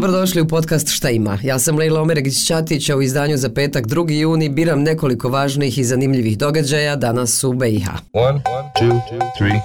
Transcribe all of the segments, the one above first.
Dobrodošli u podcast Šta ima. Ja sam Lejla Omeregić-Ćatić, a u izdanju za petak 2. juni biram nekoliko važnih i zanimljivih događaja danas u BiH. One, two, three,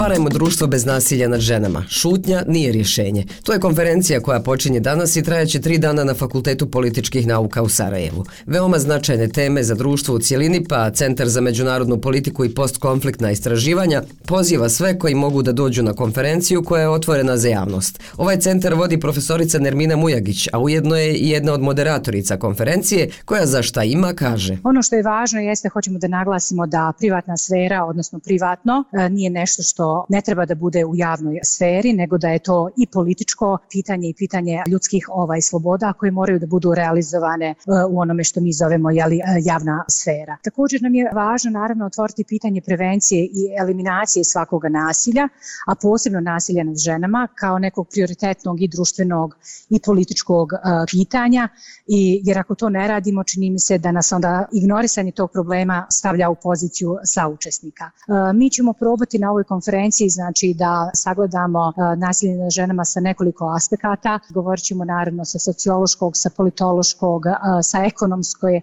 Stvarajmo društvo bez nasilja nad ženama. Šutnja nije rješenje. To je konferencija koja počinje danas i trajaće tri dana na Fakultetu političkih nauka u Sarajevu. Veoma značajne teme za društvo u cijelini, pa Centar za međunarodnu politiku i postkonfliktna istraživanja poziva sve koji mogu da dođu na konferenciju koja je otvorena za javnost. Ovaj centar vodi profesorica Nermina Mujagić, a ujedno je i jedna od moderatorica konferencije koja za šta ima kaže. Ono što je važno jeste hoćemo da naglasimo da privatna sfera, odnosno privatno, e, nije nešto što ne treba da bude u javnoj sferi, nego da je to i političko pitanje i pitanje ljudskih ovaj sloboda koje moraju da budu realizovane e, u onome što mi zovemo jeli, e, javna sfera. Također nam je važno naravno otvoriti pitanje prevencije i eliminacije svakoga nasilja, a posebno nasilja nad ženama kao nekog prioritetnog i društvenog i političkog e, pitanja i jer ako to ne radimo čini mi se da nas onda ignorisanje tog problema stavlja u poziciju saučesnika. Mi ćemo probati na ovoj konferenciji znači da sagledamo e, nasilje nad ženama sa nekoliko aspekata. Govorit ćemo naravno sa sociološkog, sa politološkog, e, sa ekonomske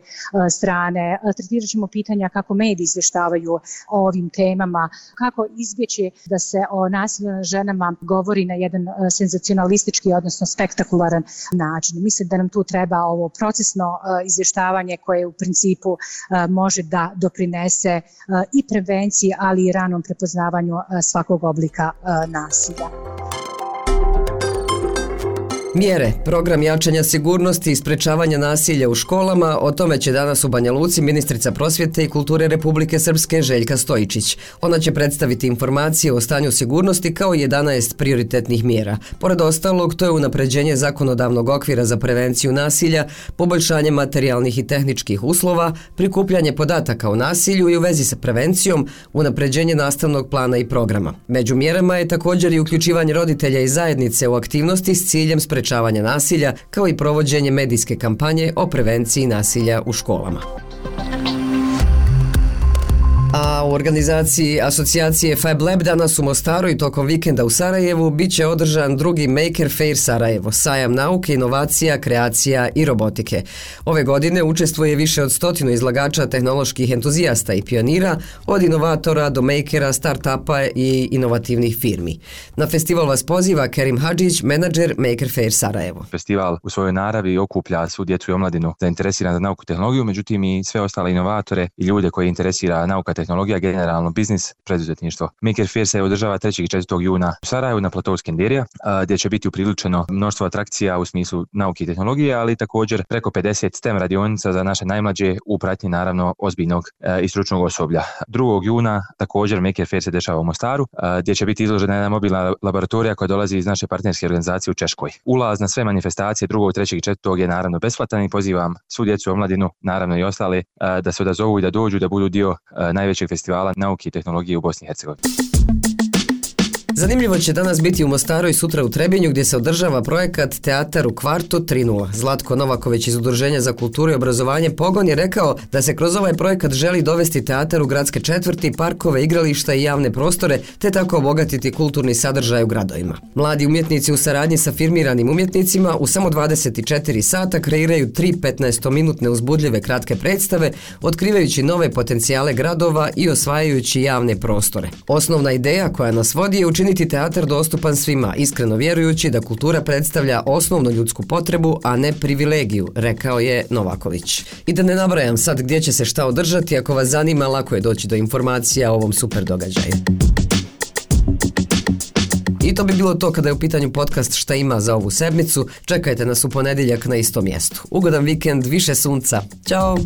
strane. E, tretirat ćemo pitanja kako mediji izvještavaju o ovim temama, kako izbjeći da se o nasilju nad ženama govori na jedan senzacionalistički, odnosno spektakularan način. Mislim da nam tu treba ovo procesno izvještavanje koje u principu može da doprinese i prevenciji, ali i ranom prepoznavanju svakog oblika e, nasilja. Mjere, program jačanja sigurnosti i sprečavanja nasilja u školama, o tome će danas u Banja Luci ministrica prosvjete i kulture Republike Srpske Željka Stojičić. Ona će predstaviti informacije o stanju sigurnosti kao 11 prioritetnih mjera. Pored ostalog, to je unapređenje zakonodavnog okvira za prevenciju nasilja, poboljšanje materijalnih i tehničkih uslova, prikupljanje podataka o nasilju i u vezi sa prevencijom, unapređenje nastavnog plana i programa. Među mjerama je također i uključivanje roditelja i zajednice u aktivnosti s ciljem sprečavanja sprečavanja nasilja kao i provođenje medijske kampanje o prevenciji nasilja u školama. A u organizaciji asocijacije Fab Lab danas u Mostaru i tokom vikenda u Sarajevu bit će održan drugi Maker Fair Sarajevo, sajam nauke, inovacija, kreacija i robotike. Ove godine učestvuje više od stotinu izlagača tehnoloških entuzijasta i pionira, od inovatora do makera, start-upa i inovativnih firmi. Na festival vas poziva Kerim Hadžić, menadžer Maker Fair Sarajevo. Festival u svojoj naravi okuplja svu djecu i omladinu zainteresirana za nauku i tehnologiju, međutim i sve ostale inovatore i ljude koji interesira nauka tehnologija, generalno biznis, preduzetništvo. Maker Fair se održava 3. i 4. juna u Sarajevu na platovu Skenderija, gdje će biti upriličeno mnoštvo atrakcija u smislu nauke i tehnologije, ali također preko 50 STEM radionica za naše najmlađe u pratnji naravno ozbiljnog e, i stručnog osoblja. 2. juna također Maker Fair se dešava u Mostaru, gdje će biti izložena jedna mobilna laboratorija koja dolazi iz naše partnerske organizacije u Češkoj. Ulaz na sve manifestacije 2. 3. i 4. je naravno besplatan i pozivam svu djecu omladinu, naravno i ostale, e, da se odazovu i da dođu da budu dio e, najvećeg festivala nauke i tehnologije u Bosni i Hercegovini. Zanimljivo će danas biti u Mostaru i sutra u Trebinju gdje se održava projekat Teatar u kvartu 3.0. Zlatko Novaković iz Udruženja za kulturu i obrazovanje Pogon je rekao da se kroz ovaj projekat želi dovesti teatar u gradske četvrti, parkove, igrališta i javne prostore, te tako obogatiti kulturni sadržaj u gradovima. Mladi umjetnici u saradnji sa firmiranim umjetnicima u samo 24 sata kreiraju tri 15-minutne uzbudljive kratke predstave, otkrivajući nove potencijale gradova i osvajajući javne prostore. Osnovna ideja koja nas vodi je učiniti učiniti teatar dostupan svima, iskreno vjerujući da kultura predstavlja osnovnu ljudsku potrebu, a ne privilegiju, rekao je Novaković. I da ne nabrajam sad gdje će se šta održati, ako vas zanima, lako je doći do informacija o ovom super događaju. I to bi bilo to kada je u pitanju podcast šta ima za ovu sedmicu. Čekajte nas u ponedjeljak na istom mjestu. Ugodan vikend, više sunca. Ćao!